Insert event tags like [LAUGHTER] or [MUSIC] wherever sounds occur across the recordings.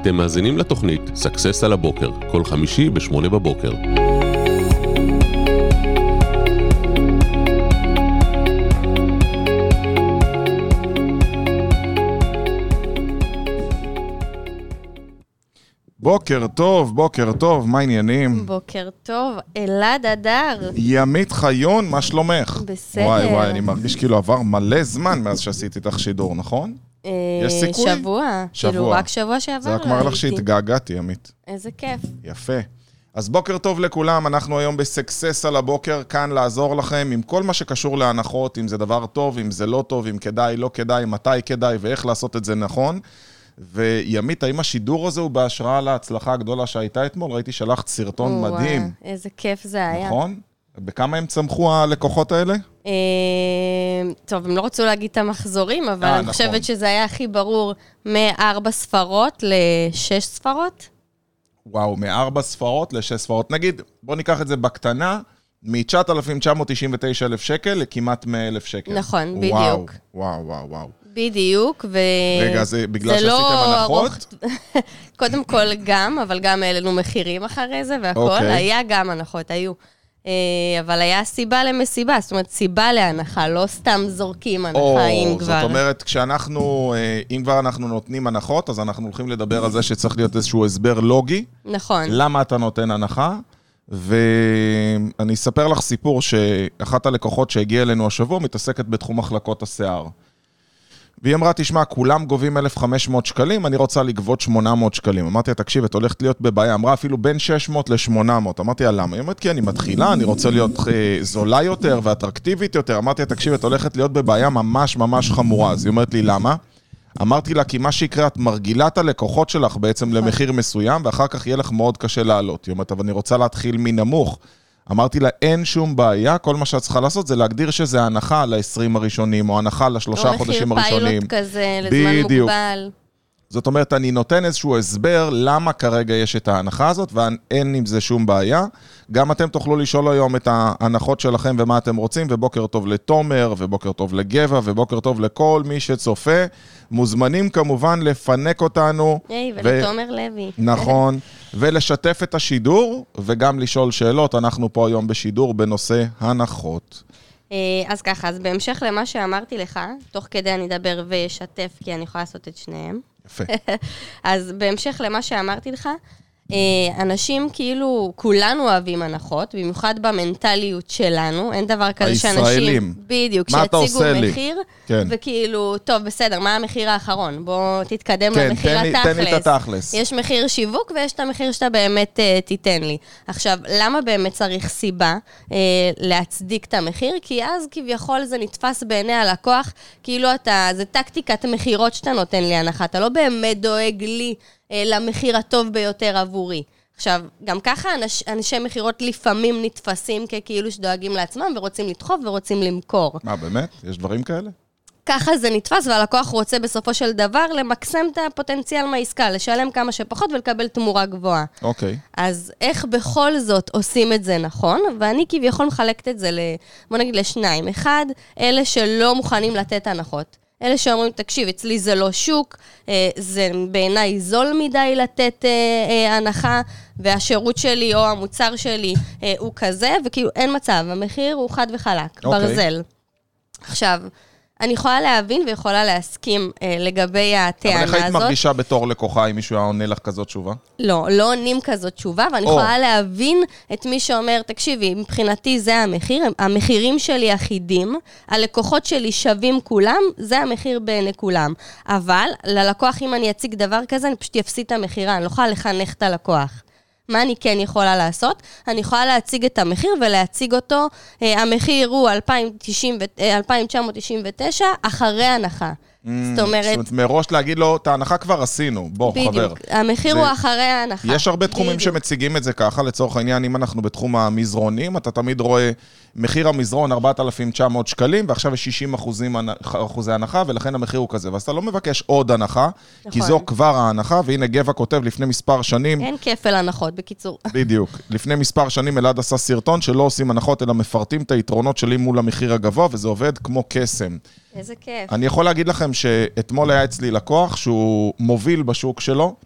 אתם מאזינים לתוכנית סאקסס על הבוקר, כל חמישי ב-8 בבוקר. בוקר טוב, בוקר טוב, מה העניינים? בוקר טוב, אלעד הדר. ימית חיון, מה שלומך? בסדר. וואי וואי, אני מרגיש כאילו עבר מלא זמן מאז שעשיתי איתך שידור, נכון? יש סיכוי? שבוע. שבוע. כאילו, רק שבוע שעבר זה רק מראה לך. שהתגעגעתי, ימית. איזה כיף. יפה. אז בוקר טוב לכולם, אנחנו היום בסקסס על הבוקר, כאן לעזור לכם עם כל מה שקשור להנחות, אם זה דבר טוב, אם זה לא טוב, אם כדאי, לא כדאי, מתי כדאי ואיך לעשות את זה נכון. וימית, האם השידור הזה הוא בהשראה להצלחה הגדולה שהייתה אתמול? ראיתי שלחת סרטון וואו, מדהים, איזה כיף זה היה. נכון? בכמה הם צמחו הלקוחות האלה? אה, טוב, הם לא רצו להגיד את המחזורים, אבל אה, אני נכון. חושבת שזה היה הכי ברור מארבע ספרות לשש ספרות. וואו, מארבע ספרות לשש ספרות. נגיד, בוא ניקח את זה בקטנה, מ-9,999 אלף שקל לכמעט 100,000 שקל. נכון, בדיוק. וואו, וואו, וואו. בדיוק, ו... רגע, זה בגלל זה לא שעשיתם הנחות? ארוך- [LAUGHS] קודם כל גם, אבל גם העלינו מחירים אחרי זה והכל. אוקיי. היה גם הנחות, היו. אה, אבל היה סיבה למסיבה, זאת אומרת, סיבה להנחה, לא סתם זורקים או, הנחה, אם כבר. זאת אומרת, כשאנחנו, אה, אם כבר אנחנו נותנים הנחות, אז אנחנו הולכים לדבר על זה שצריך להיות איזשהו הסבר לוגי, נכון. למה אתה נותן הנחה. ואני אספר לך סיפור שאחת הלקוחות שהגיעה אלינו השבוע מתעסקת בתחום מחלקות השיער. והיא אמרה, תשמע, כולם גובים 1,500 שקלים, אני רוצה לגבות 800 שקלים. אמרתי לה, תקשיב, את הולכת להיות בבעיה. אמרה, אפילו בין 600 ל-800. אמרתי לה, למה? היא אומרת, כי אני מתחילה, אני רוצה להיות אה, זולה יותר ואטרקטיבית יותר. אמרתי לה, תקשיב, את הולכת להיות בבעיה ממש ממש חמורה. אז היא אומרת לי, למה? אמרתי לה, כי מה שיקרה, את מרגילה את הלקוחות שלך בעצם למחיר מסוים, ואחר כך יהיה לך מאוד קשה לעלות. היא אומרת, אבל אני רוצה להתחיל מנמוך. אמרתי לה, אין שום בעיה, כל מה שאת צריכה לעשות זה להגדיר שזה הנחה ל-20 הראשונים, או הנחה לשלושה חודשים או מחיר הראשונים. פיילוט כזה, לזמן בדיוק. מוגבל. זאת אומרת, אני נותן איזשהו הסבר למה כרגע יש את ההנחה הזאת, ואין עם זה שום בעיה. גם אתם תוכלו לשאול היום את ההנחות שלכם ומה אתם רוצים, ובוקר טוב לתומר, ובוקר טוב לגבע, ובוקר טוב לכל מי שצופה. מוזמנים כמובן לפנק אותנו. היי, ו- ולתומר לוי. נכון, [LAUGHS] ולשתף את השידור, וגם לשאול שאלות. אנחנו פה היום בשידור בנושא הנחות. אה, אז ככה, אז בהמשך למה שאמרתי לך, תוך כדי אני אדבר ואשתף, כי אני יכולה לעשות את שניהם. יפה. [LAUGHS] אז בהמשך למה שאמרתי לך, אנשים כאילו, כולנו אוהבים הנחות, במיוחד במנטליות שלנו, אין דבר כזה שאנשים... הישראלים. בדיוק, שיציגו? מחיר, כן. וכאילו, טוב, בסדר, מה המחיר האחרון? בוא תתקדם כן, למחיר תן התכלס. תן לי את התכלס. יש מחיר שיווק ויש את המחיר שאתה באמת uh, תיתן לי. עכשיו, למה באמת צריך סיבה uh, להצדיק את המחיר? כי אז כביכול זה נתפס בעיני הלקוח, כאילו אתה, זה טקטיקת מכירות שאתה נותן לי הנחה, אתה לא באמת דואג לי למחיר הטוב ביותר עבורי. עכשיו, גם ככה אנש, אנשי מכירות לפעמים נתפסים ככאילו שדואגים לעצמם ורוצים לדחוף ורוצים למכור. מה, באמת? יש דברים כאלה? ככה זה נתפס, והלקוח רוצה בסופו של דבר למקסם את הפוטנציאל מהעסקה, לשלם כמה שפחות ולקבל תמורה גבוהה. אוקיי. אז איך בכל זאת עושים את זה נכון? ואני כביכול מחלקת את זה, ל, בוא נגיד, לשניים. אחד, אלה שלא מוכנים לתת הנחות. אלה שאומרים, תקשיב, אצלי זה לא שוק, אה, זה בעיניי זול מדי לתת אה, אה, הנחה, והשירות שלי או המוצר שלי הוא כזה, וכאילו אין מצב, המחיר הוא חד וחלק, אוקיי. ברזל. עכשיו, אני יכולה להבין ויכולה להסכים אה, לגבי הטענה אבל הזאת. איך היית מרגישה בתור לקוחה אם מישהו היה עונה לך כזאת תשובה? לא, לא עונים כזאת תשובה, ואני או. יכולה להבין את מי שאומר, תקשיבי, מבחינתי זה המחיר, המחירים שלי אחידים, הלקוחות שלי שווים כולם, זה המחיר בעיני כולם. אבל ללקוח, אם אני אציג דבר כזה, אני פשוט אפסיד את המכירה, אני לא יכולה לחנך את הלקוח. מה אני כן יכולה לעשות? אני יכולה להציג את המחיר ולהציג אותו, אה, המחיר הוא 2,090 ו- אה, 2,999 אחרי הנחה. זאת אומרת, זאת אומרת, מראש להגיד לו, את ההנחה כבר עשינו, בוא, חבר. בדיוק, המחיר זה- הוא אחרי ההנחה. יש הרבה תחומים בדיוק. שמציגים את זה ככה, לצורך העניין, אם אנחנו בתחום המזרונים, אתה תמיד רואה מחיר המזרון 4,900 שקלים, ועכשיו יש 60 אחוזים, אחוזי הנחה, ולכן המחיר הוא כזה. ואז אתה לא מבקש עוד הנחה, כי נכון. זו כבר ההנחה, והנה גבע כותב לפני מספר שנים, אין כפל הנחות, בקיצור. [LAUGHS] בדיוק. לפני מספר שנים אלעד עשה סרטון שלא עושים הנחות, אלא מפרטים את היתרונות שלי מול המחיר הגבוה, וזה עובד כמו קסם. איזה כיף. אני יכול להגיד לכם שאתמול היה אצלי לקוח שהוא מוביל בשוק שלו,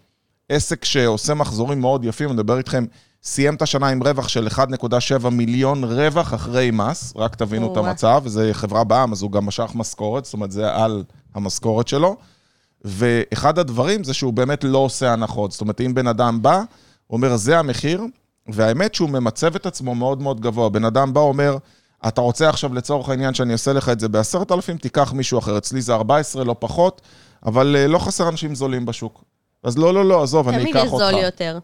עסק שעושה מחזורים מאוד יפים, אני מדבר איתכם, סיים את השנה עם רווח של 1.7 מיליון רווח אחרי מס, רק תבינו את. המצב, וזו חברה בעם, אז הוא גם משך משכורת, זאת אומרת, זה על המשכורת שלו. ואחד הדברים זה שהוא באמת לא עושה הנחות. זאת אומרת, אם בן אדם בא, הוא אומר, זה המחיר, והאמת שהוא ממצב את עצמו מאוד מאוד גבוה. בן אדם בא, אומר, אתה רוצה עכשיו לצורך העניין שאני אעשה לך את זה ב-10,000, תיקח מישהו אחר. אצלי זה 14, לא פחות, אבל אה, לא חסר אנשים זולים בשוק. אז לא, לא, לא, עזוב, אני תמיד אקח יש אותך. זול יותר.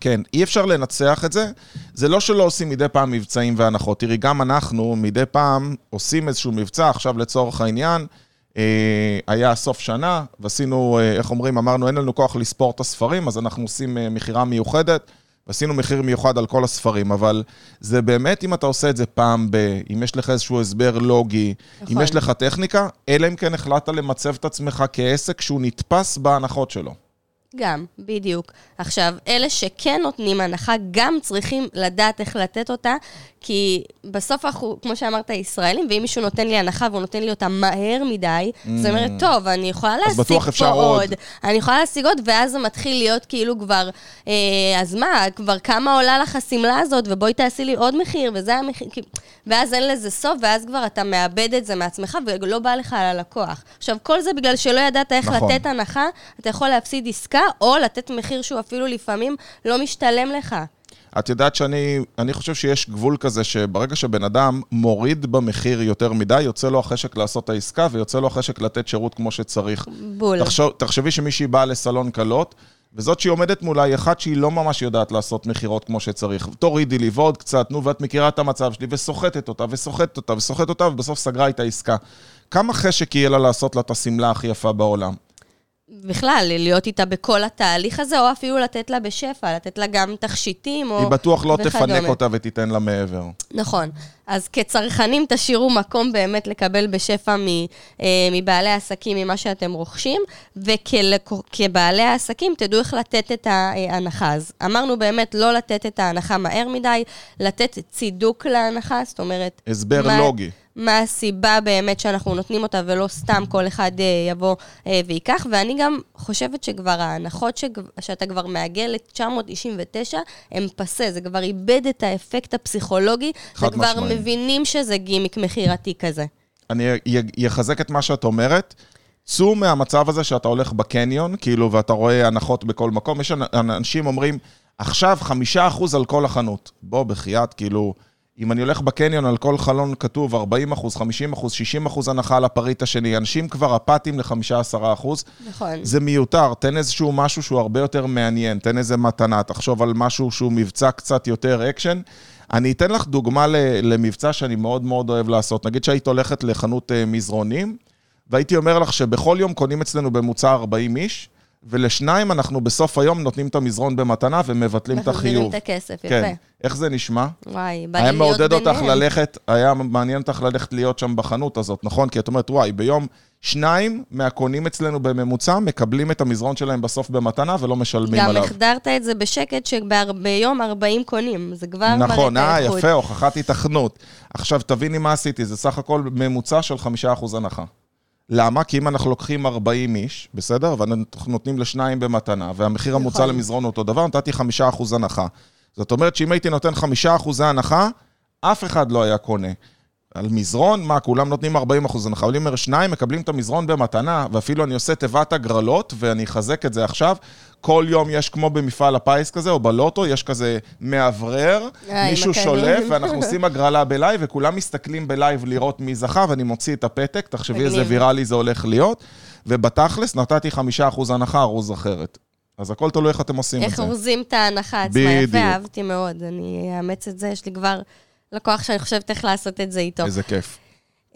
כן, אי אפשר לנצח את זה. זה לא שלא עושים מדי פעם מבצעים והנחות. תראי, גם אנחנו מדי פעם עושים איזשהו מבצע, עכשיו לצורך העניין, אה, היה סוף שנה, ועשינו, אה, איך אומרים, אמרנו, אין לנו כוח לספור את הספרים, אז אנחנו עושים אה, מכירה מיוחדת, ועשינו מחיר מיוחד על כל הספרים, אבל זה באמת, אם אתה עושה את זה פעם ב... אם יש לך איזשהו הסבר לוגי, אם נכון. יש לך טכניקה, אלא אם כן החלטת למצב את עצמך כעסק שהוא נתפס בהנחות שלו. גם, בדיוק. עכשיו, אלה שכן נותנים הנחה, גם צריכים לדעת איך לתת אותה, כי בסוף אנחנו, כמו שאמרת, ישראלים, ואם מישהו נותן לי הנחה והוא נותן לי אותה מהר מדי, זאת אומרת, טוב, אני יכולה להשיג Mm. פה עוד. עוד. אני יכולה להשיג עוד, ואז זה מתחיל להיות כאילו כבר, אה, אז מה, כבר כמה עולה לך השמלה הזאת, ובואי תעשי לי עוד מחיר, וזה המחיר, ואז אין לזה סוף, ואז כבר אתה מאבד את זה מעצמך, ולא בא לך על הלקוח. עכשיו, כל זה בגלל שלא ידעת איך נכון. לתת הנחה, אתה יכול להפסיד עסקה, או לתת מחיר שהוא אפילו לפעמים לא משתלם לך. את יודעת שאני אני חושב שיש גבול כזה שברגע שבן אדם מוריד במחיר יותר מדי, יוצא לו החשק לעשות את העסקה ויוצא לו החשק לתת שירות כמו שצריך. בול. תחשוב, תחשבי שמישהי באה לסלון קלות, וזאת שהיא עומדת מולה היא אחת שהיא לא ממש יודעת לעשות מכירות כמו שצריך. תורידי לי ועוד קצת, נו, ואת מכירה את המצב שלי, וסוחטת אותה, וסוחטת אותה, וסוחטת אותה, ובסוף סגרה את העסקה. כמה חשק יהיה לה לעשות לה את השמלה הכי יפה בעולם? בכלל, להיות איתה בכל התהליך הזה, או אפילו לתת לה בשפע, לתת לה גם תכשיטים, או... היא בטוח לא וכדומה. תפנק אותה ותיתן לה מעבר. נכון. אז כצרכנים תשאירו מקום באמת לקבל בשפע מ, אה, מבעלי העסקים, ממה שאתם רוכשים, וכבעלי העסקים תדעו איך לתת את ההנחה. אז אמרנו באמת לא לתת את ההנחה מהר מדי, לתת צידוק להנחה, זאת אומרת... הסבר מה- לוגי. מה הסיבה באמת שאנחנו נותנים אותה, ולא סתם כל אחד אה, יבוא אה, וייקח. ואני גם חושבת שכבר ההנחות שג- שאתה כבר מעגל ל-999, הם פסה, זה כבר איבד את האפקט הפסיכולוגי, חד וכבר משמעי. מבינים שזה גימיק מכירתי כזה. אני אחזק את מה שאת אומרת. צאו מהמצב הזה שאתה הולך בקניון, כאילו, ואתה רואה הנחות בכל מקום. יש אנ- אנשים אומרים, עכשיו חמישה אחוז על כל החנות. בוא, בחייאת, כאילו, אם אני הולך בקניון, על כל חלון כתוב 40 אחוז, 50 אחוז, 60 אחוז הנחה על הפריט השני. אנשים כבר אפאתיים ל-15 אחוז. נכון. זה מיותר, תן איזשהו משהו שהוא הרבה יותר מעניין, תן איזה מתנה, תחשוב על משהו שהוא מבצע קצת יותר אקשן. אני אתן לך דוגמה למבצע שאני מאוד מאוד אוהב לעשות. נגיד שהיית הולכת לחנות אה, מזרונים, והייתי אומר לך שבכל יום קונים אצלנו בממוצע 40 איש, ולשניים אנחנו בסוף היום נותנים את המזרון במתנה ומבטלים את מחזירים החיוב. את הכסף, יפה. כן. איך זה נשמע? וואי, בא לי היה להיות מעודד אותך ביניהם. ללכת, היה מעניין אותך ללכת להיות שם בחנות הזאת, נכון? כי את אומרת, וואי, ביום שניים מהקונים אצלנו בממוצע מקבלים את המזרון שלהם בסוף במתנה ולא משלמים גם עליו. החדרת את זה בשקט שביום 40 קונים, זה כבר מראה נכון, את אה, האיכות. יפה, הוכחת התכנות. עכשיו, תביני מה עשיתי, זה סך הכל ממוצע של חמישה אחוז הנחה. למה? כי אם אנחנו לוקחים 40 איש, בסדר? ואנחנו נותנים לשניים במתנה, והמחיר המוצע נכון. למזרון אותו דבר, נתתי חמישה אחוז הנחה. זאת אומרת שאם הייתי נותן חמישה אחוזי הנחה, אף אחד לא היה קונה. על מזרון, מה, כולם נותנים 40 אחוז הנחה, אבל אם שניים מקבלים את המזרון במתנה, ואפילו אני עושה תיבת הגרלות, ואני אחזק את זה עכשיו, כל יום יש כמו במפעל הפיס כזה, או בלוטו, יש כזה מאוורר, אה, מישהו. שולף, ואנחנו [LAUGHS] עושים הגרלה בלייב, וכולם מסתכלים בלייב לראות מי זכה, ואני מוציא את הפתק, תחשבי איזה. ויראלי זה הולך להיות, ובתכלס נתתי חמישה אחוז הנחה, ארוז אחרת. אז הכל תלוי איך אתם עושים את איך זה. אורזים את ההנחה עצמה. יפה, אהבתי מאוד. אני אאמץ את זה, יש לי כבר לקוח שאני חושבת איך לעשות את זה איתו. איזה כיף.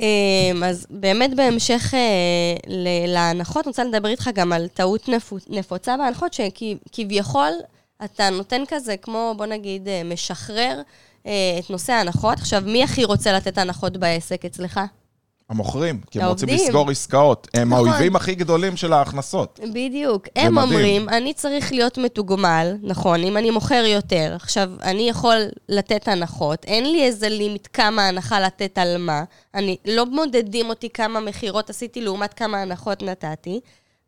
אמ, אז באמת בהמשך אה, להנחות, אני רוצה לדבר איתך גם על טעות נפו- נפוצה בהנחות, שכביכול אתה נותן כזה, כמו בוא נגיד, אה, משחרר אה, את נושא ההנחות. עכשיו, מי הכי רוצה לתת הנחות בעסק אצלך? המוכרים, כי הם רוצים. לסגור עסקאות. הם נכון. האויבים הכי גדולים של ההכנסות. בדיוק. הם מדהים. אומרים, אני צריך להיות מתוגמל, נכון, אם אני מוכר יותר. עכשיו, אני יכול לתת הנחות, אין לי איזה לימיט כמה הנחה לתת על מה. אני, לא מודדים אותי כמה מכירות עשיתי לעומת כמה הנחות נתתי.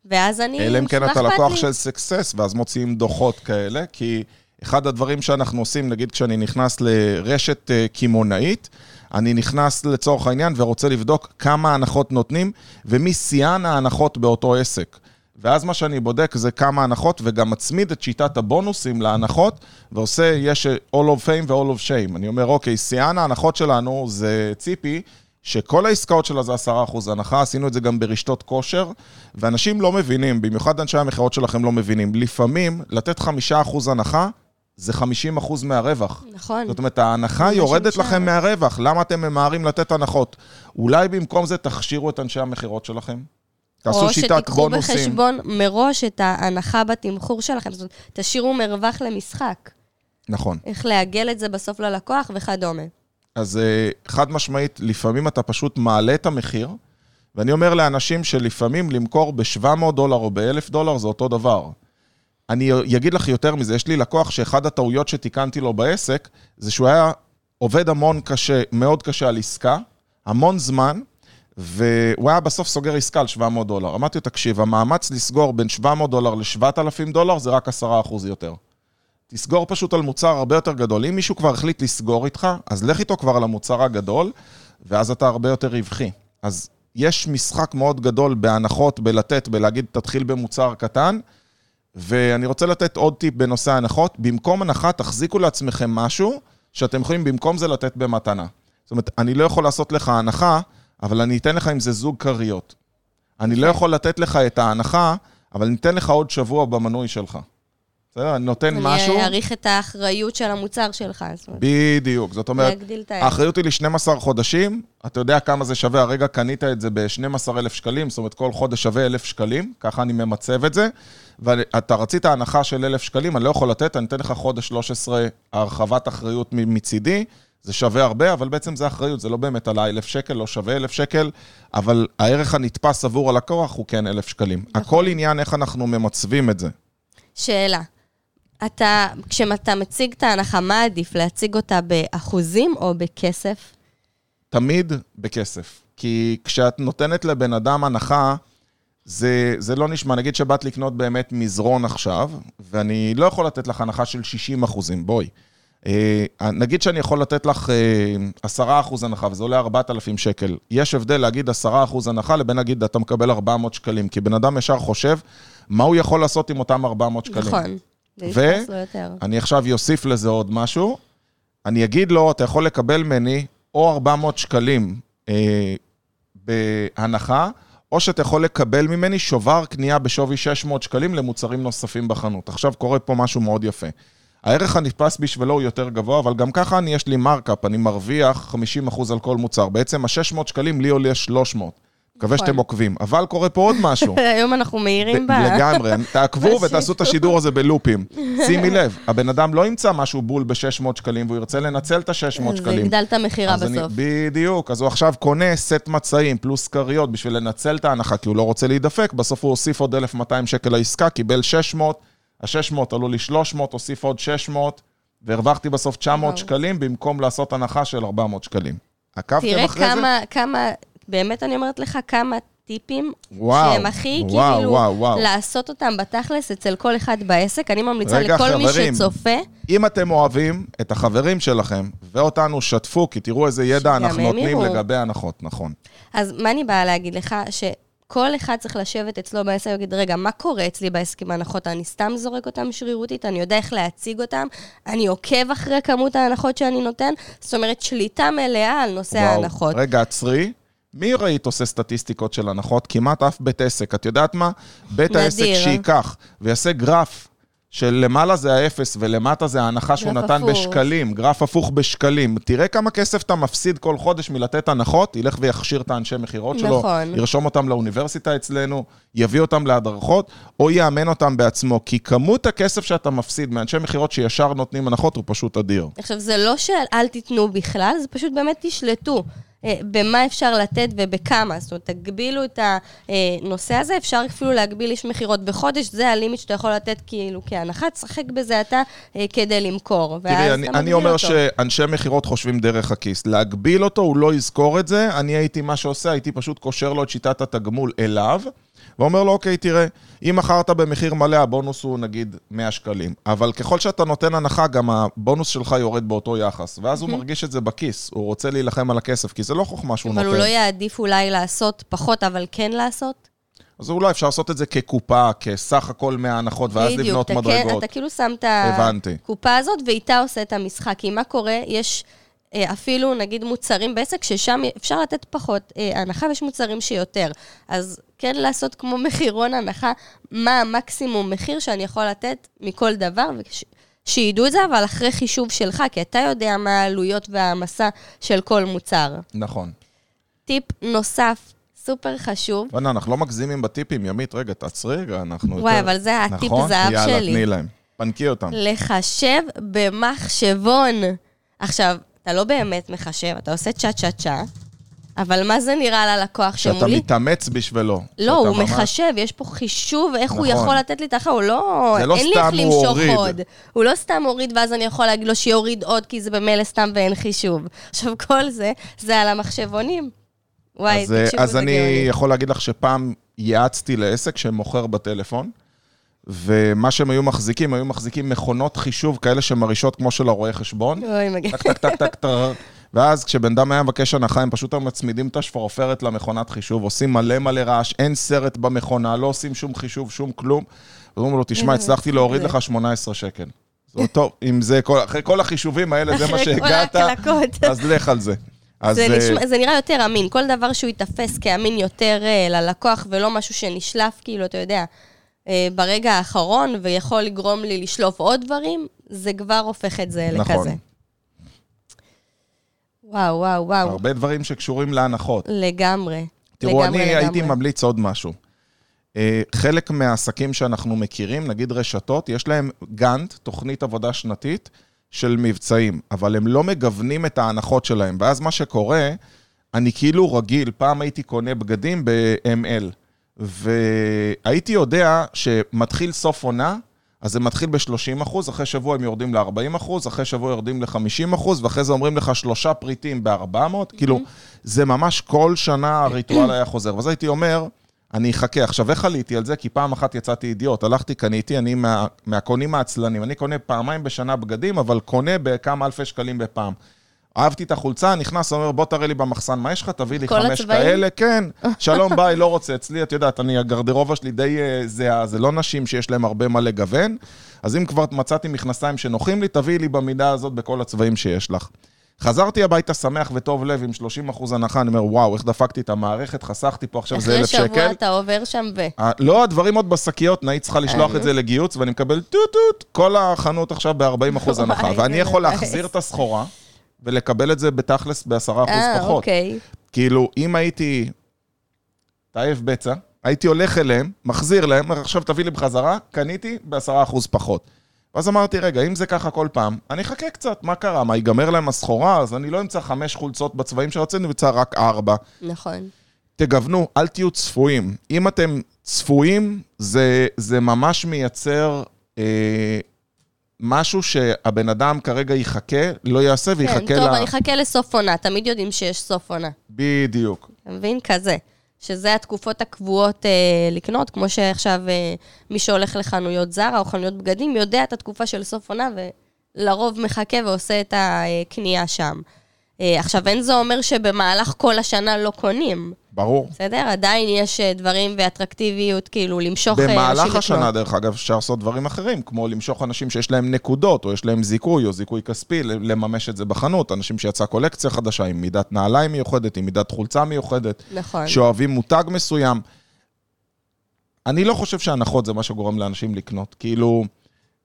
ואז אני, אלא אם כן אתה לקוח לי? של סקסס, ואז מוציאים דוחות כאלה, כי אחד הדברים שאנחנו עושים, נגיד כשאני נכנס לרשת אה, קמעונאית, אני נכנס לצורך העניין ורוצה לבדוק כמה הנחות נותנים, ומי שיאן ההנחות באותו עסק. ואז מה שאני בודק זה כמה הנחות, וגם מצמיד את שיטת הבונוסים להנחות, ועושה, יש all of fame ו-all of shame. אני אומר, אוקיי, שיאן ההנחות שלנו זה ציפי, שכל העסקאות שלה זה 10% הנחה, עשינו את זה גם ברשתות כושר, ואנשים לא מבינים, במיוחד אנשי המכירות שלכם לא מבינים, לפעמים לתת 5% הנחה זה 50% מהרווח. נכון. זאת אומרת, ההנחה יורדת שנשאר. לכם מהרווח, למה אתם ממהרים לתת הנחות? אולי במקום זה תכשירו את אנשי המכירות שלכם? תעשו שיטת או שתיקחו בונוסים. בחשבון מראש את ההנחה בתמחור שלכם. זאת אומרת, תשאירו מרווח למשחק. נכון. איך לעגל את זה בסוף ללקוח וכדומה. אז אה, חד משמעית, לפעמים אתה פשוט מעלה את המחיר, ואני אומר לאנשים שלפעמים למכור ב-700 דולר או ב-1,000 דולר זה אותו דבר. אני אגיד לך יותר מזה, יש לי לקוח שאחד הטעויות שתיקנתי לו בעסק, זה שהוא היה עובד המון קשה, מאוד קשה על עסקה, המון זמן, והוא היה בסוף סוגר עסקה על 700 דולר. אמרתי לו, תקשיב, המאמץ לסגור בין 700 דולר ל-7,000 דולר זה רק 10% יותר. תסגור פשוט על מוצר הרבה יותר גדול. אם מישהו כבר החליט לסגור איתך, אז לך איתו כבר על המוצר הגדול, ואז אתה הרבה יותר רווחי. אז יש משחק מאוד גדול בהנחות, בלתת, בלהגיד, תתחיל במוצר קטן, ואני רוצה לתת עוד טיפ בנושא ההנחות. במקום הנחה, תחזיקו לעצמכם משהו שאתם יכולים במקום זה לתת במתנה. זאת אומרת, אני לא יכול לעשות לך הנחה, אבל אני אתן לך עם זה זוג כריות. אני לא יכול לתת לך את ההנחה, אבל אני אתן לך עוד שבוע במנוי שלך. בסדר? אני נותן משהו... אני אעריך את האחריות של המוצר שלך. בדיוק, זאת אומרת. האחריות היא ל-12 חודשים, אתה יודע כמה זה שווה, הרגע קנית את זה ב-12,000 שקלים, זאת אומרת, כל חודש שווה 1,000 שקלים, ככה אני ממצב את זה, ואתה רצית הנחה של 1,000 שקלים, אני לא יכול לתת, אני אתן לך חודש 13 הרחבת אחריות מצידי, זה שווה הרבה, אבל בעצם זה אחריות, זה לא באמת עלה 1,000 שקל, לא שווה 1,000 שקל, אבל הערך הנתפס עבור הלקוח הוא כן 1,000 שקלים. הכל עניין איך אנחנו ממצבים את זה. שאלה. אתה, כשאתה מציג את ההנחה, מה עדיף? להציג אותה באחוזים או בכסף? תמיד בכסף. כי כשאת נותנת לבן אדם הנחה, זה, זה לא נשמע, נגיד שבאת לקנות באמת מזרון עכשיו, ואני לא יכול לתת לך הנחה של 60 אחוזים, בואי. אה, נגיד שאני יכול לתת לך אה, 10 אחוז הנחה, וזה עולה 4,000 שקל. יש הבדל להגיד 10 אחוז הנחה לבין להגיד, אתה מקבל 400 שקלים. כי בן אדם ישר חושב, מה הוא יכול לעשות עם אותם 400 שקלים. נכון. זה ו- יתפס לו יותר. אני עכשיו אוסיף לזה עוד משהו. אני אגיד לו, אתה יכול לקבל ממני או 400 שקלים אה, בהנחה, או שאתה יכול לקבל ממני שובר קנייה בשווי 600 שקלים למוצרים נוספים בחנות. עכשיו קורה פה משהו מאוד יפה. הערך הנתפס בשבילו הוא יותר גבוה, אבל גם ככה אני, יש לי מרקאפ, אני מרוויח 50% על כל מוצר. בעצם ה-600 שקלים לי עולה 300. מקווה נכון. שאתם עוקבים. אבל קורה פה עוד משהו. [LAUGHS] היום אנחנו מהירים ב... לגמרי, [LAUGHS] תעקבו. ותעשו את השידור הזה בלופים. שימי לב, הבן אדם לא ימצא משהו בול ב-600 שקלים, והוא ירצה לנצל את ה-600 זה שקלים. יגדל את המכירה בסוף. בדיוק, אז הוא עכשיו קונה סט מצעים פלוס כריות בשביל לנצל את ההנחה, כי הוא לא רוצה להידפק, בסוף הוא הוסיף עוד 1,200 שקל לעסקה, קיבל 600, ה-600 עלו לי 300, הוסיף עוד 600, והרווחתי בסוף 900 וואו. שקלים במקום לעשות הנחה של 400 שקלים. עקבתם תראה אחרי זה? כמה, כמה, באמת אני אומרת לך, כמה טיפים וואו, שהם הכי וואו, כאילו, וואו, וואו. לעשות אותם בתכלס אצל כל אחד בעסק. אני ממליצה רגע, לכל מי חברים. שצופה, אם אתם אוהבים את החברים שלכם ואותנו, שתפו, כי תראו איזה ידע אנחנו נותנים יראו. לגבי הנחות, נכון. אז מה אני באה להגיד לך? שכל אחד צריך לשבת אצלו בעסק ולהגיד, רגע, מה קורה אצלי בעסק עם ההנחות? אני סתם זורק אותם שרירותית, אני יודע איך להציג אותם, אני עוקב אחרי כמות ההנחות שאני נותן, זאת אומרת, שליטה מלאה על נושא וואו. ההנחות. רגע, עצרי. מי ראית עושה סטטיסטיקות של הנחות? כמעט אף בית עסק. את יודעת מה? בית נדיר. העסק שייקח ויעשה גרף של למעלה זה האפס ולמטה זה ההנחה שהוא נתן הפוך. בשקלים, גרף הפוך בשקלים. תראה כמה כסף אתה מפסיד כל חודש מלתת הנחות, ילך ויכשיר את האנשי מכירות שלו, נכון. ירשום אותם לאוניברסיטה אצלנו, יביא אותם להדרכות, או יאמן אותם בעצמו. כי כמות הכסף שאתה מפסיד מאנשי מכירות שישר נותנים הנחות הוא פשוט אדיר. עכשיו, זה לא שאל תיתנו בכלל, זה פשוט באמת תשלטו. אה, במה אפשר לתת ובכמה. זאת אומרת, תגבילו את הנושא הזה, אפשר אפילו להגביל איש מכירות בחודש, זה הלימיט שאתה יכול לתת כאילו כהנחה, תשחק בזה אתה אה, כדי למכור. תראי, אני, אני אומר אותו. שאנשי מכירות חושבים דרך הכיס. להגביל אותו, הוא לא יזכור את זה. אני הייתי, מה שעושה, הייתי פשוט קושר לו את שיטת התגמול אליו, ואומר לו, אוקיי, תראה, אם מכרת במחיר מלא, הבונוס הוא נגיד 100 שקלים. אבל ככל שאתה נותן הנחה, גם הבונוס שלך יורד באותו יחס. ואז הוא מרגיש את זה בכיס, הוא רוצה להילחם על הכסף, כי זה לא חוכמה שהוא אבל נותן. הוא לא יעדיף אולי לעשות פחות, אבל כן לעשות? אז אולי אפשר לעשות את זה כקופה, כסך הכל מההנחות, ואז בדיוק, לבנות אתה כן- מדרגות. אתה כאילו שם את. הקופה הזאת, ואיתה עושה את המשחק. כי מה קורה? יש אפילו, נגיד, מוצרים בעסק, ששם אפשר לתת פחות אה, הנחה, ויש מוצרים שיותר. אז כן לעשות כמו [LAUGHS] מחירון הנחה, מה המקסימום מחיר שאני יכול לתת מכל דבר, וש... שידעו את זה, אבל אחרי חישוב שלך, כי אתה יודע מה העלויות וההעמסה של כל מוצר. נכון. טיפ נוסף, סופר חשוב, בוא'נה, אנחנו לא מגזימים בטיפים, ימית, רגע, תעצרי רגע, אנחנו וואי, יותר... אבל זה הטיפ נכון? זהב יאללה, שלי. תני להם. פנקי אותם. לחשב במחשבון. עכשיו, אתה לא באמת מחשב, אתה עושה צ'ה צ'ה צ'ה, אבל מה זה נראה ללקוח שאתה שמולי? מתאמץ בשבילו. לא, שאתה הוא ממש- מחשב, יש פה חישוב איך הוא נכון. יכול לתת לי את האחר, הוא לא... זה לא אין לי סתם איך הוא למשוך הוריד. עוד. הוא לא סתם הוריד, ואז אני יכול להגיד לו שיוריד עוד, כי זה במילא סתם ואין חישוב. עכשיו, כל זה, זה על המחשבונים. וואי, אז, אה, תקשיבו, אז זה אני גאוני. יכול להגיד לך שפעם יעצתי לעסק שמוכר בטלפון, ומה שהם היו מחזיקים, היו מחזיקים מכונות חישוב כאלה שמרעישות כמו של הרואה חשבון. אוי, מגן. טק, טק, טק, טק, טק. ואז כשבן אדם היה מבקש הנחה, הם פשוט היו מצמידים את השפרופרת למכונת חישוב, עושים מלא מלא רעש, אין סרט במכונה, לא עושים שום חישוב, שום כלום. ואומרים לו, תשמע, הצלחתי להוריד. לך 18 שקל. זה טוב, אם זה, כל- אחרי כל החישובים האלה, זה מה שהגעת. אז לך על זה. אז זה, אה, נשמע, זה נראה יותר אמין. כל דבר שהוא ייתפס כאמין יותר אה, ללקוח, ולא משהו שנשלף, כאילו, אתה יודע, ברגע האחרון, ויכול לגרום לי לשלוף עוד דברים, זה כבר הופך את זה נכון. לכזה. וואו, וואו, וואו, הרבה דברים שקשורים להנחות. לגמרי. תראו, לגמרי, אני הייתי לגמרי. ממליץ עוד משהו. אה, חלק מהעסקים שאנחנו מכירים, נגיד רשתות, יש להם גאנט, תוכנית עבודה שנתית, של מבצעים, אבל הם לא מגוונים את ההנחות שלהם. ואז מה שקורה, אני כאילו רגיל, פעם הייתי קונה בגדים ב-ML, והייתי יודע שמתחיל סוף עונה, אז זה מתחיל ב-30 אחוז, אחרי שבוע הם יורדים ל-40 אחוז, אחרי שבוע יורדים ל-50 אחוז, ואחרי זה אומרים לך שלושה פריטים ב-400, כאילו, זה ממש כל שנה הריטואל היה חוזר. ואז הייתי אומר, אני אחכה. עכשיו, איך עליתי על זה? כי פעם אחת יצאתי אידיוט, הלכתי, קניתי, אני מה, מהקונים העצלנים. אני קונה פעמיים בשנה בגדים, אבל קונה בכמה אלפי שקלים בפעם. אהבתי את החולצה, נכנס, אומר, בוא תראה לי במחסן, מה יש לך? תביא לי חמש הצבעים? כאלה, כן. [LAUGHS] שלום, ביי, לא רוצה. אצלי, את יודעת, אני, הגרדרובה שלי די אה, זהה, זה לא נשים שיש להן הרבה מה לגוון. אז אם כבר מצאתי מכנסיים שנוחים לי, תביאי לי במידה הזאת בכל הצבעים שיש לך. חזרתי הביתה שמח וטוב לב עם 30 אחוז הנחה, אני אומר, וואו, איך דפקתי את המערכת, חסכתי פה עכשיו אחרי אלף שקל. שבוע אתה עובר שם ו... אה, לא, הדברים עוד בשקיות, נהיית צריכה לשלוח את זה לגיוץ, ואני מקבל טוט-טוט, כל החנות עכשיו ב-40 אחוז [LAUGHS] הנחה. ואני זה יכול. להחזיר את הסחורה, ולקבל את זה בתכלס ב-10 אחוז אה, פחות. אוקיי. כאילו, אם הייתי תאב בצע, הייתי הולך אליהם, מחזיר להם, עכשיו תביא לי בחזרה, קניתי ב-10% פחות. ואז אמרתי, רגע, אם זה ככה כל פעם, אני אחכה קצת, מה קרה? מה, ייגמר להם הסחורה? אז אני לא אמצא חמש חולצות בצבעים שרציתי, אני אמצא רק ארבע. נכון. תגוונו, אל תהיו צפויים. אם אתם צפויים, זה, זה ממש מייצר אה, משהו שהבן אדם כרגע יחכה, לא יעשה ויחכה כן, טוב, ל... אני אחכה לסוף עונה, תמיד יודעים שיש סוף עונה. בדיוק. אתה מבין? כזה. שזה התקופות הקבועות אה, לקנות, כמו שעכשיו אה, מי שהולך לחנויות זרה או חנויות בגדים, יודע את התקופה של סוף עונה, ולרוב מחכה ועושה את הקנייה שם. אה, עכשיו, אין זה אומר שבמהלך כל השנה לא קונים, ברור. בסדר? עדיין יש אה, דברים ואטרקטיביות, כאילו, למשוך אה, אנשים במהלך. השנה, דרך אגב, אפשר לעשות דברים אחרים, כמו למשוך אנשים שיש להם נקודות, או יש להם זיכוי, או זיכוי כספי, לממש את זה בחנות. אנשים שיצאה קולקציה חדשה, עם מידת נעליים מיוחדת, עם מידת חולצה מיוחדת, נכון. שאוהבים מותג מסוים. אני לא חושב שהנחות זה מה שגורם לאנשים לקנות. כאילו,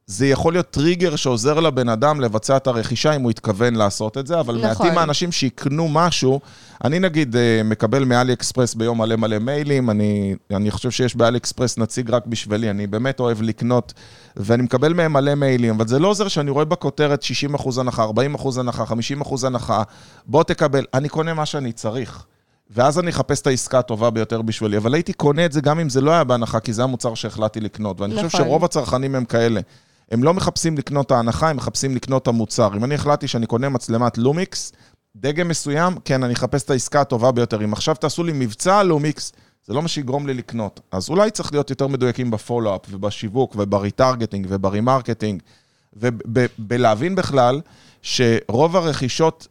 זה יכול להיות טריגר שעוזר לבן אדם לבצע את הרכישה אם הוא התכוון לעשות את זה, אבל נכון. מעטים האנשים שיקנו משהו, אני נגיד אה, מקבל מאלי אקספרס ביום מלא מלא מיילים, אני, אני חושב שיש באלי אקספרס נציג רק בשבילי, אני באמת אוהב לקנות, ואני מקבל מהם מלא מיילים, אבל זה לא עוזר שאני רואה בכותרת 60% הנחה, 40% הנחה, 50% הנחה, בוא תקבל, אני קונה מה שאני צריך. ואז אני אחפש את העסקה הטובה ביותר בשבילי, אבל הייתי קונה את זה גם אם זה לא היה בהנחה, כי זה המוצר שהחלטתי לקנות, ואני חושב נכון. שרוב הצרכנים הם כאלה. הם לא מחפשים לקנות ההנחה, הם מחפשים לקנות את המוצר. אם אני החלטתי שאני קונה מצלמת לומיקס, דגם מסוים, כן, אני אחפש את העסקה הטובה ביותר. אם עכשיו תעשו לי מבצע לומיקס, זה לא מה שיגרום לי לקנות. אז אולי צריך להיות יותר מדויקים ב follow-up ובשיווק וב retargeting וב remarketing, ובלהבין בכלל שרוב הרכישות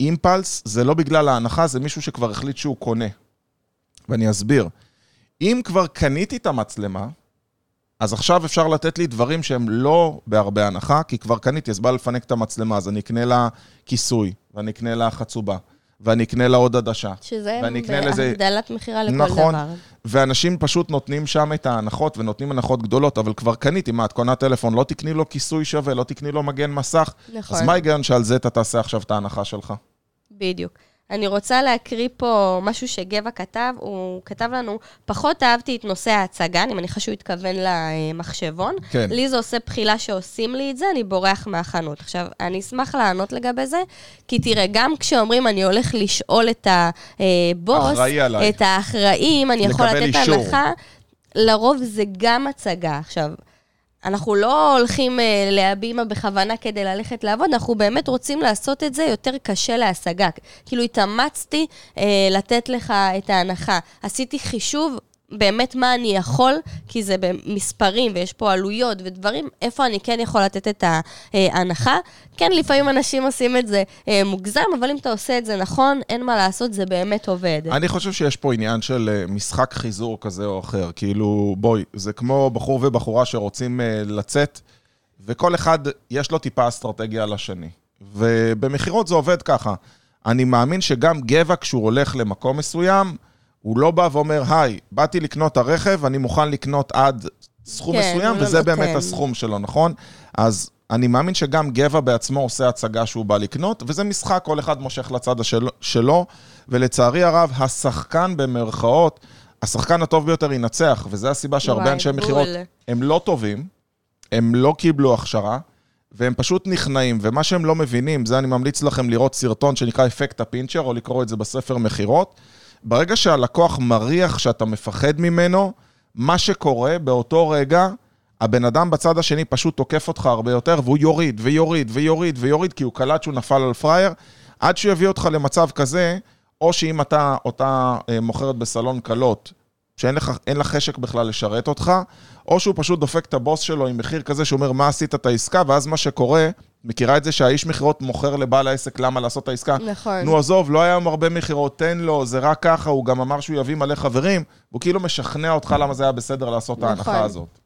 אימפלס זה לא בגלל ההנחה, זה מישהו שכבר החליט שהוא קונה. ואני אסביר. אם כבר קניתי את המצלמה, אז עכשיו אפשר לתת לי דברים שהם לא בהרבה הנחה, כי כבר קניתי, אז בא לפנק את המצלמה, אז אני אקנה לה כיסוי, ואני אקנה לה חצובה, ואני אקנה לה עוד עדשה. שזה ואני אקנה לזה... הגדלת מכירה לכל נכון, דבר. ואנשים פשוט נותנים שם את ההנחות, ונותנים הנחות גדולות, אבל כבר קניתי, מה, את קונה טלפון, לא תקני לו כיסוי שווה, לא תקני לו מגן מסך, נכון. אז מה ההיגיון שעל זה אתה תעשה עכשיו את ההנחה שלך? בדיוק. אני רוצה להקריא פה משהו שגבע כתב, הוא כתב לנו, פחות אהבתי את נושא ההצגה, אני מניחה שהוא התכוון למחשבון. כן. לי זה עושה בחילה שעושים לי את זה, אני בורח מהחנות. עכשיו, אני אשמח לענות לגבי זה, כי תראה, גם כשאומרים אני הולך לשאול את הבוס, עליי. את האחראי, אם אני יכול לתת אישור. הנחה, לרוב זה גם הצגה. עכשיו, אנחנו לא הולכים uh, להבימה בכוונה כדי ללכת לעבוד, אנחנו באמת רוצים לעשות את זה יותר קשה להשגה. כאילו התאמצתי uh, לתת לך את ההנחה. עשיתי חישוב באמת מה אני יכול, כי זה במספרים ויש פה עלויות ודברים, איפה אני כן יכול לתת את ההנחה. כן, לפעמים אנשים עושים את זה uh, מוגזם, אבל אם אתה עושה את זה נכון, אין מה לעשות, זה באמת עובד. אני חושב שיש פה עניין של אה, משחק חיזור כזה או אחר. כאילו, בואי, זה כמו בחור ובחורה שרוצים אה, לצאת, וכל אחד, יש לו טיפה אסטרטגיה על השני. ובמכירות זה עובד ככה. אני מאמין שגם גבע, כשהוא הולך למקום מסוים, הוא לא בא ואומר, היי, באתי לקנות את הרכב, אני מוכן לקנות עד סכום כן, מסוים, לא וזה באמת נותן. הסכום שלו, נכון? אז אני מאמין שגם גבע בעצמו עושה הצגה שהוא בא לקנות, וזה משחק, כל אחד מושך לצד השל, שלו, ולצערי הרב, השחקן במרכאות, השחקן הטוב ביותר ינצח, וזו הסיבה שהרבה וואי, אנשי. מכירות הם לא טובים, הם לא קיבלו הכשרה, והם פשוט נכנעים, ומה שהם לא מבינים, זה אני ממליץ לכם לראות סרטון שנקרא אפקט הפינצ'ר, או לקרוא את זה בספר מכירות. ברגע שהלקוח מריח שאתה מפחד ממנו, מה שקורה באותו רגע, הבן אדם בצד השני פשוט תוקף אותך הרבה יותר, והוא יוריד ויוריד ויוריד ויוריד, כי הוא קלט שהוא נפל על פראייר, עד שהוא יביא אותך למצב כזה, או שאם אתה אותה אה, מוכרת בסלון קלות, שאין לך, לך חשק בכלל לשרת אותך, או שהוא פשוט דופק את הבוס שלו עם מחיר כזה שאומר, מה עשית את העסקה, ואז מה שקורה, מכירה את זה שהאיש מכירות מוכר לבעל העסק למה לעשות את העסקה? נכון. נו, עזוב, לא היה היום הרבה מכירות, תן לו, זה רק ככה, הוא גם אמר שהוא יביא מלא חברים, והוא כאילו משכנע אותך למה זה היה בסדר לעשות את נכון. ההנחה הזאת.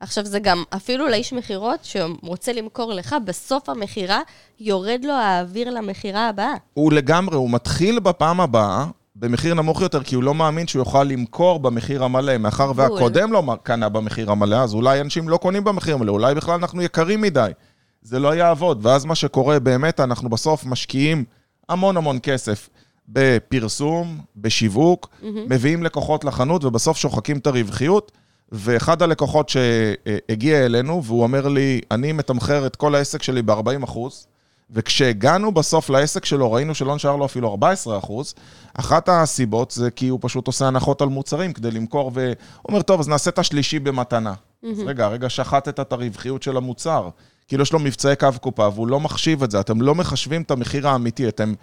עכשיו, זה גם אפילו לאיש מכירות שרוצה למכור לך, בסוף המכירה יורד לו האוויר למכירה הבאה. הוא לגמרי, הוא מתחיל בפעם הבאה במחיר נמוך יותר, כי הוא לא מאמין שהוא יוכל למכור במחיר המלא. מאחר. והקודם לא קנה במחיר המלא, אז אולי אנשים לא קונים במחיר המלא, אולי בכלל אנחנו יקרים מדי. זה לא יעבוד. ואז מה שקורה באמת, אנחנו בסוף משקיעים המון המון כסף בפרסום, בשיווק, מביאים לקוחות לחנות, ובסוף שוחקים את הרווחיות. ואחד הלקוחות שהגיע אלינו, והוא אומר לי, אני מתמחר את כל העסק שלי ב-40 אחוז, וכשהגענו בסוף לעסק שלו, ראינו שלא נשאר לו אפילו 14 אחוז. אחת הסיבות זה כי הוא פשוט עושה הנחות על מוצרים כדי למכור, והוא אומר, טוב, אז נעשה את השלישי במתנה. אז רגע, רגע, שחטת את הרווחיות של המוצר. כאילו יש לו מבצעי קו קופה, והוא לא מחשיב את זה. אתם לא מחשבים את המחיר האמיתי, אתם,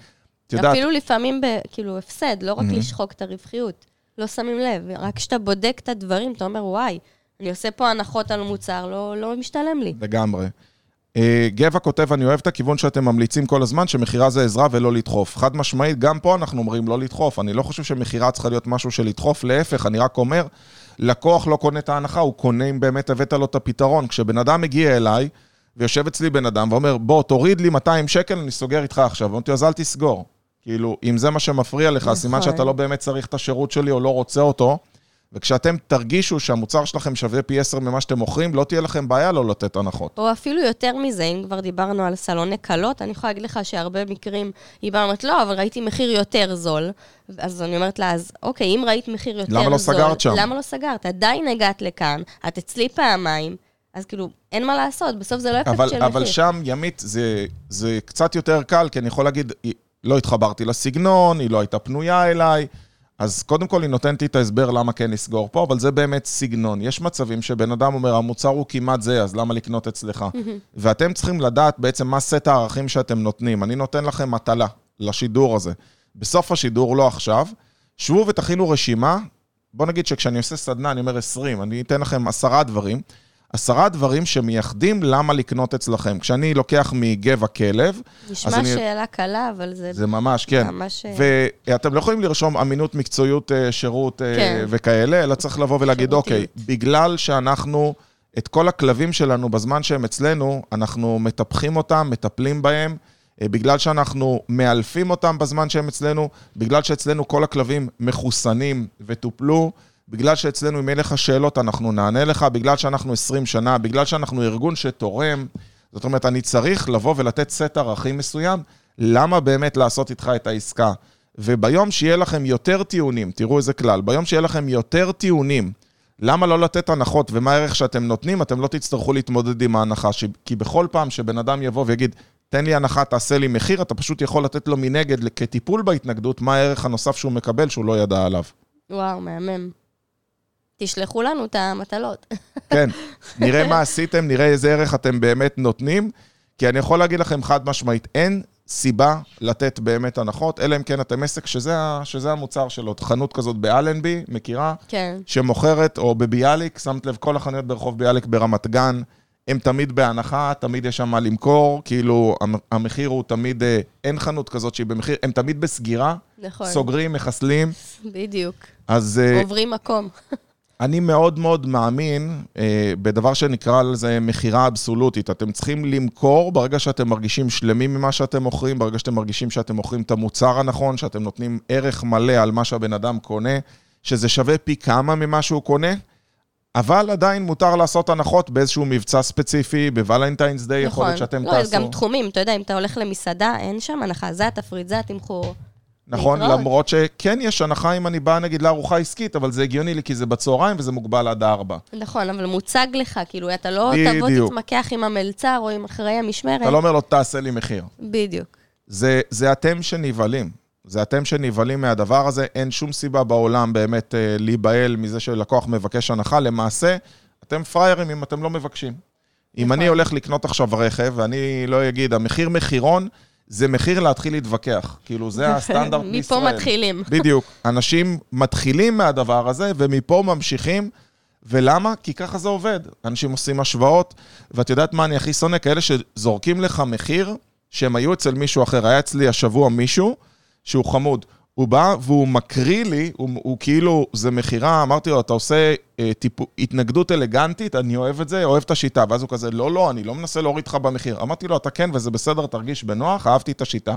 את יודעת, אפילו לפעמים, ב, כאילו, הפסד, לא רק לשחוק את הרווחיות. לא שמים לב, רק כשאתה בודק את הדברים, אתה אומר, וואי, אני עושה פה הנחות על מוצר, לא, לא משתלם לי. לגמרי. אה, גבע כותב, אני אוהב את הכיוון שאתם ממליצים כל הזמן, שמכירה זה עזרה ולא לדחוף. חד משמעית, גם פה אנחנו אומרים לא לדחוף. אני לא חושב שמכירה צריכה להיות משהו של לדחוף, להפך, אני רק אומר, לקוח לא קונה את ההנחה, הוא קונה אם באמת הבאת לו את הפתרון. כשבן אדם מגיע אליי, ויושב אצלי בן אדם ואומר, בוא, תוריד לי 200 שקל, אני סוגר איתך עכשיו. אמרתי, אז אל תסגור. כאילו, אם זה מה שמפריע לך, נכון. סימן שאתה לא באמת צריך את השירות שלי או לא רוצה אותו. וכשאתם תרגישו שהמוצר שלכם שווה פי 10 ממה שאתם מוכרים, לא תהיה לכם בעיה לא לתת הנחות. או אפילו יותר מזה, אם כבר דיברנו על סלוני קלות, אני יכולה להגיד לך שהרבה מקרים היא באה ואומרת, לא, אבל ראיתי מחיר יותר זול. אז אני אומרת לה, אז אוקיי, אם ראית מחיר יותר זול... למה לא סגרת שם? למה לא סגרת? עדיין הגעת לכאן, את אצלי פעמיים, אז כאילו, אין מה לעשות, בסוף זה לא אפקט אבל, של אבל מחיר. שם, ימית, זה, זה קצת יותר קל, כי אני יכול להגיד, לא התחברתי לסגנון, היא לא הייתה פנויה אליי, אז קודם כל היא נותנת לי את ההסבר למה כן לסגור פה, אבל זה באמת סגנון. יש מצבים שבן אדם אומר, המוצר הוא כמעט זה, אז למה לקנות אצלך? [LAUGHS] ואתם צריכים לדעת בעצם מה סט הערכים שאתם נותנים. אני נותן לכם מטלה לשידור הזה. בסוף השידור, לא עכשיו, שבו ותכינו רשימה בוא נגיד שכשאני עושה סדנה, אני אומר 20, אני אתן לכם עשרה דברים. עשרה דברים שמייחדים למה לקנות אצלכם. כשאני לוקח מגבע כלב, נשמע אני- שאלה קלה, אבל זה... זה ממש, כן. ממש... ואתם לא יכולים לרשום אמינות, מקצועיות, אה, שירות אה, כן. וכאלה, אלא צריך לבוא ולהגיד, אוקיי. בגלל שאנחנו, את כל הכלבים שלנו בזמן שהם אצלנו, אנחנו מטפחים אותם, מטפלים בהם, אה, בגלל שאנחנו מאלפים אותם בזמן שהם אצלנו, בגלל שאצלנו כל הכלבים מחוסנים וטופלו, בגלל שאצלנו אם יהיה לך שאלות אנחנו נענה לך, בגלל שאנחנו 20 שנה, בגלל שאנחנו ארגון שתורם. זאת אומרת, אני צריך לבוא ולתת סט ערכים מסוים, למה באמת לעשות איתך את העסקה. וביום שיהיה לכם יותר טיעונים, תראו איזה כלל, ביום שיהיה לכם יותר טיעונים, למה לא לתת הנחות ומה הערך שאתם נותנים, אתם לא תצטרכו להתמודד עם ההנחה. ש... כי בכל פעם שבן אדם יבוא ויגיד, תן לי הנחה, תעשה לי מחיר, אתה פשוט יכול לתת לו מנגד, כטיפול בהתנגדות, מה הערך הנוסף שהוא מקבל שהוא לא ידע עליו. וואו, מהמם. תשלחו לנו את המטלות. כן, [LAUGHS] נראה מה עשיתם, נראה איזה ערך אתם באמת נותנים, כי אני יכול להגיד לכם חד משמעית, אין סיבה לתת באמת הנחות, אלא אם כן אתם עסק שזה, שזה המוצר שלו. חנות כזאת באלנבי, מכירה? כן. שמוכרת, או בביאליק, שמת לב, כל החנויות ברחוב ביאליק ברמת גן, הם תמיד בהנחה, תמיד יש שם מה למכור, כאילו המ- המחיר הוא תמיד, אה, אין חנות כזאת שהיא במחיר, הם תמיד בסגירה, נכון. סוגרים, מחסלים, בדיוק. אז... אה, עוברים מקום. אני מאוד מאוד מאמין אה, בדבר שנקרא לזה מכירה אבסולוטית. אתם צריכים למכור ברגע שאתם מרגישים שלמים ממה שאתם מוכרים, ברגע שאתם מרגישים שאתם מוכרים את המוצר הנכון, שאתם נותנים ערך מלא על מה שהבן אדם קונה, שזה שווה פי כמה ממה שהוא קונה, אבל עדיין מותר לעשות הנחות באיזשהו מבצע ספציפי, בוולנטיינס דיי, יכול להיות שאתם לא, תעשו. גם תחומים, אתה יודע, אם אתה הולך למסעדה, אין שם הנחה, זה התפריט, זה התמחור. נכון, להתראות. למרות שכן יש הנחה אם אני בא נגיד לארוחה עסקית, אבל זה הגיוני לי כי זה בצהריים וזה מוגבל עד ארבע. נכון, אבל מוצג לך, כאילו, אתה לא תבוא. תתמקח עם המלצר או עם אחראי המשמרת. אתה לא אומר לו, תעשה לי מחיר. בדיוק. זה, זה אתם שנבהלים. זה אתם שנבהלים מהדבר הזה, אין שום סיבה בעולם באמת אה, להיבהל מזה שלקוח מבקש הנחה. למעשה, אתם פראיירים אם אתם לא מבקשים. אם נכון. אני הולך לקנות עכשיו רכב, ואני לא אגיד, המחיר מחירון, זה מחיר להתחיל להתווכח. כאילו, זה [LAUGHS] הסטנדרט בישראל. מפה מתחילים. [LAUGHS] בדיוק. אנשים מתחילים מהדבר הזה, ומפה ממשיכים. ולמה? כי ככה זה עובד. אנשים עושים השוואות, ואת יודעת מה אני הכי שונא? כאלה שזורקים לך מחיר שהם היו אצל מישהו אחר. היה אצלי השבוע מישהו שהוא חמוד. הוא בא והוא מקריא לי, הוא, הוא כאילו, זה מכירה, אמרתי לו, אתה עושה אה, טיפ, התנגדות אלגנטית, אני אוהב את זה, אוהב את השיטה. ואז הוא כזה, לא, לא, אני לא מנסה להוריד לך במחיר. אמרתי לו, אתה כן, וזה בסדר, תרגיש בנוח, אהבתי את השיטה.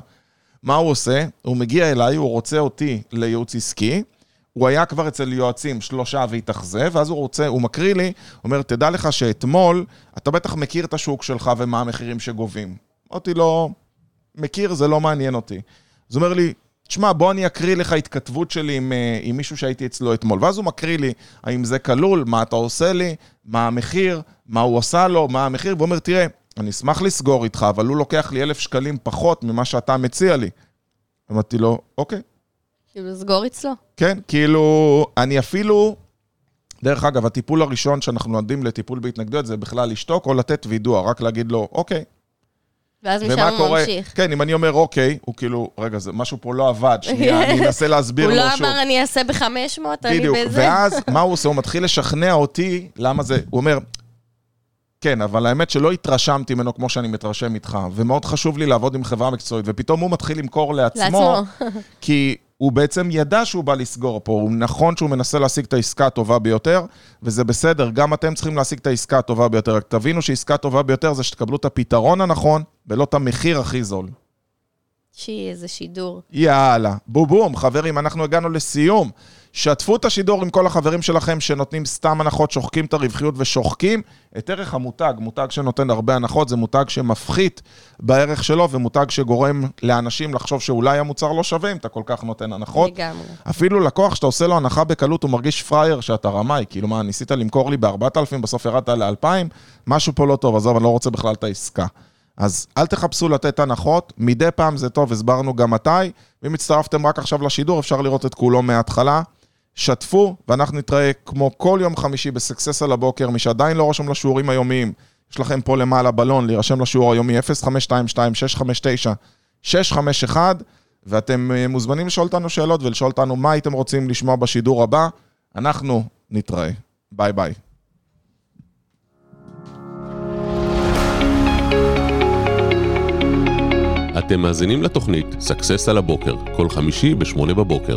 מה הוא עושה? הוא מגיע אליי, הוא רוצה אותי לייעוץ עסקי, הוא היה כבר אצל יועצים שלושה והתאכזב, ואז הוא רוצה, הוא מקריא לי, אומר, תדע לך שאתמול, אתה בטח מכיר את השוק שלך ומה המחירים שגובים. אמרתי לו, מכיר, זה לא מעניין אותי. אז הוא אומר לי, תשמע, בוא אני אקריא לך התכתבות שלי עם, אה, עם מישהו שהייתי אצלו אתמול. ואז הוא מקריא לי, האם זה כלול, מה אתה עושה לי, מה המחיר, מה הוא עשה לו, מה המחיר, והוא אומר, תראה, אני אשמח לסגור איתך, אבל הוא לוקח לי אלף שקלים פחות ממה שאתה מציע לי. אמרתי לו, אוקיי. כאילו, סגור אצלו. כן, כאילו, אני אפילו... דרך אגב, הטיפול הראשון שאנחנו נותנים לטיפול בהתנגדויות זה בכלל לשתוק או לתת וידוע, רק להגיד לו, אוקיי. ואז משם הוא קורה? ממשיך. כן, אם אני אומר אוקיי, הוא כאילו, רגע, זה משהו פה לא עבד, שנייה, אני [LAUGHS] אנסה להסביר הוא לו לא שוב. אמר, אני אעשה ב-500, אני בדיוק, בזה. ואז [LAUGHS] מה הוא עושה? הוא מתחיל לשכנע אותי למה זה, הוא אומר, כן, אבל האמת שלא התרשמתי ממנו כמו שאני מתרשם איתך, ומאוד חשוב לי לעבוד עם חברה מקצועית, ופתאום הוא מתחיל למכור לעצמו, לעצמו. [LAUGHS] כי הוא בעצם ידע שהוא בא לסגור פה, הוא נכון שהוא מנסה להשיג את העסקה הטובה ביותר, וזה בסדר, גם אתם צריכים להשיג את העסקה הטובה ביותר, רק תבינו שעסקה טובה ביותר זה שתקבלו את הפתרון הנכון, ולא את המחיר הכי זול. שי, איזה שידור. יאללה, בום בום, חברים, אנחנו הגענו לסיום. שתפו את השידור עם כל החברים שלכם שנותנים סתם הנחות, שוחקים את הרווחיות ושוחקים את ערך המותג. מותג שנותן הרבה הנחות, זה מותג שמפחית בערך שלו, ומותג שגורם לאנשים לחשוב שאולי המוצר לא שווה אם אתה כל כך נותן הנחות. לגמרי. אפילו לקוח שאתה עושה לו הנחה בקלות, הוא מרגיש פראייר שאתה רמאי. כאילו מה, ניסית למכור לי ב-4,000, בסוף ירדת ל-2,000? משהו פה לא טוב, עזוב, אני לא רוצה בכלל את העסקה. אז אל תחפשו לתת הנחות, מדי פעם זה טוב, הסברנו גם מתי. ואם הצטרפתם רק עכשיו לשידור, אפשר לראות את כולו מההתחלה. שתפו, ואנחנו נתראה כמו כל יום חמישי בסקסס על הבוקר. מי שעדיין לא רשום לשיעורים היומיים, יש לכם פה למעלה בלון להירשם לשיעור היומי 0522-659-651, ואתם אה, מוזמנים לשאול אותנו שאלות ולשאול אותנו מה הייתם רוצים לשמוע בשידור הבא. אנחנו נתראה. ביי ביי. אתם מאזינים לתוכנית סאקסס על הבוקר, כל חמישי ב-8 בבוקר.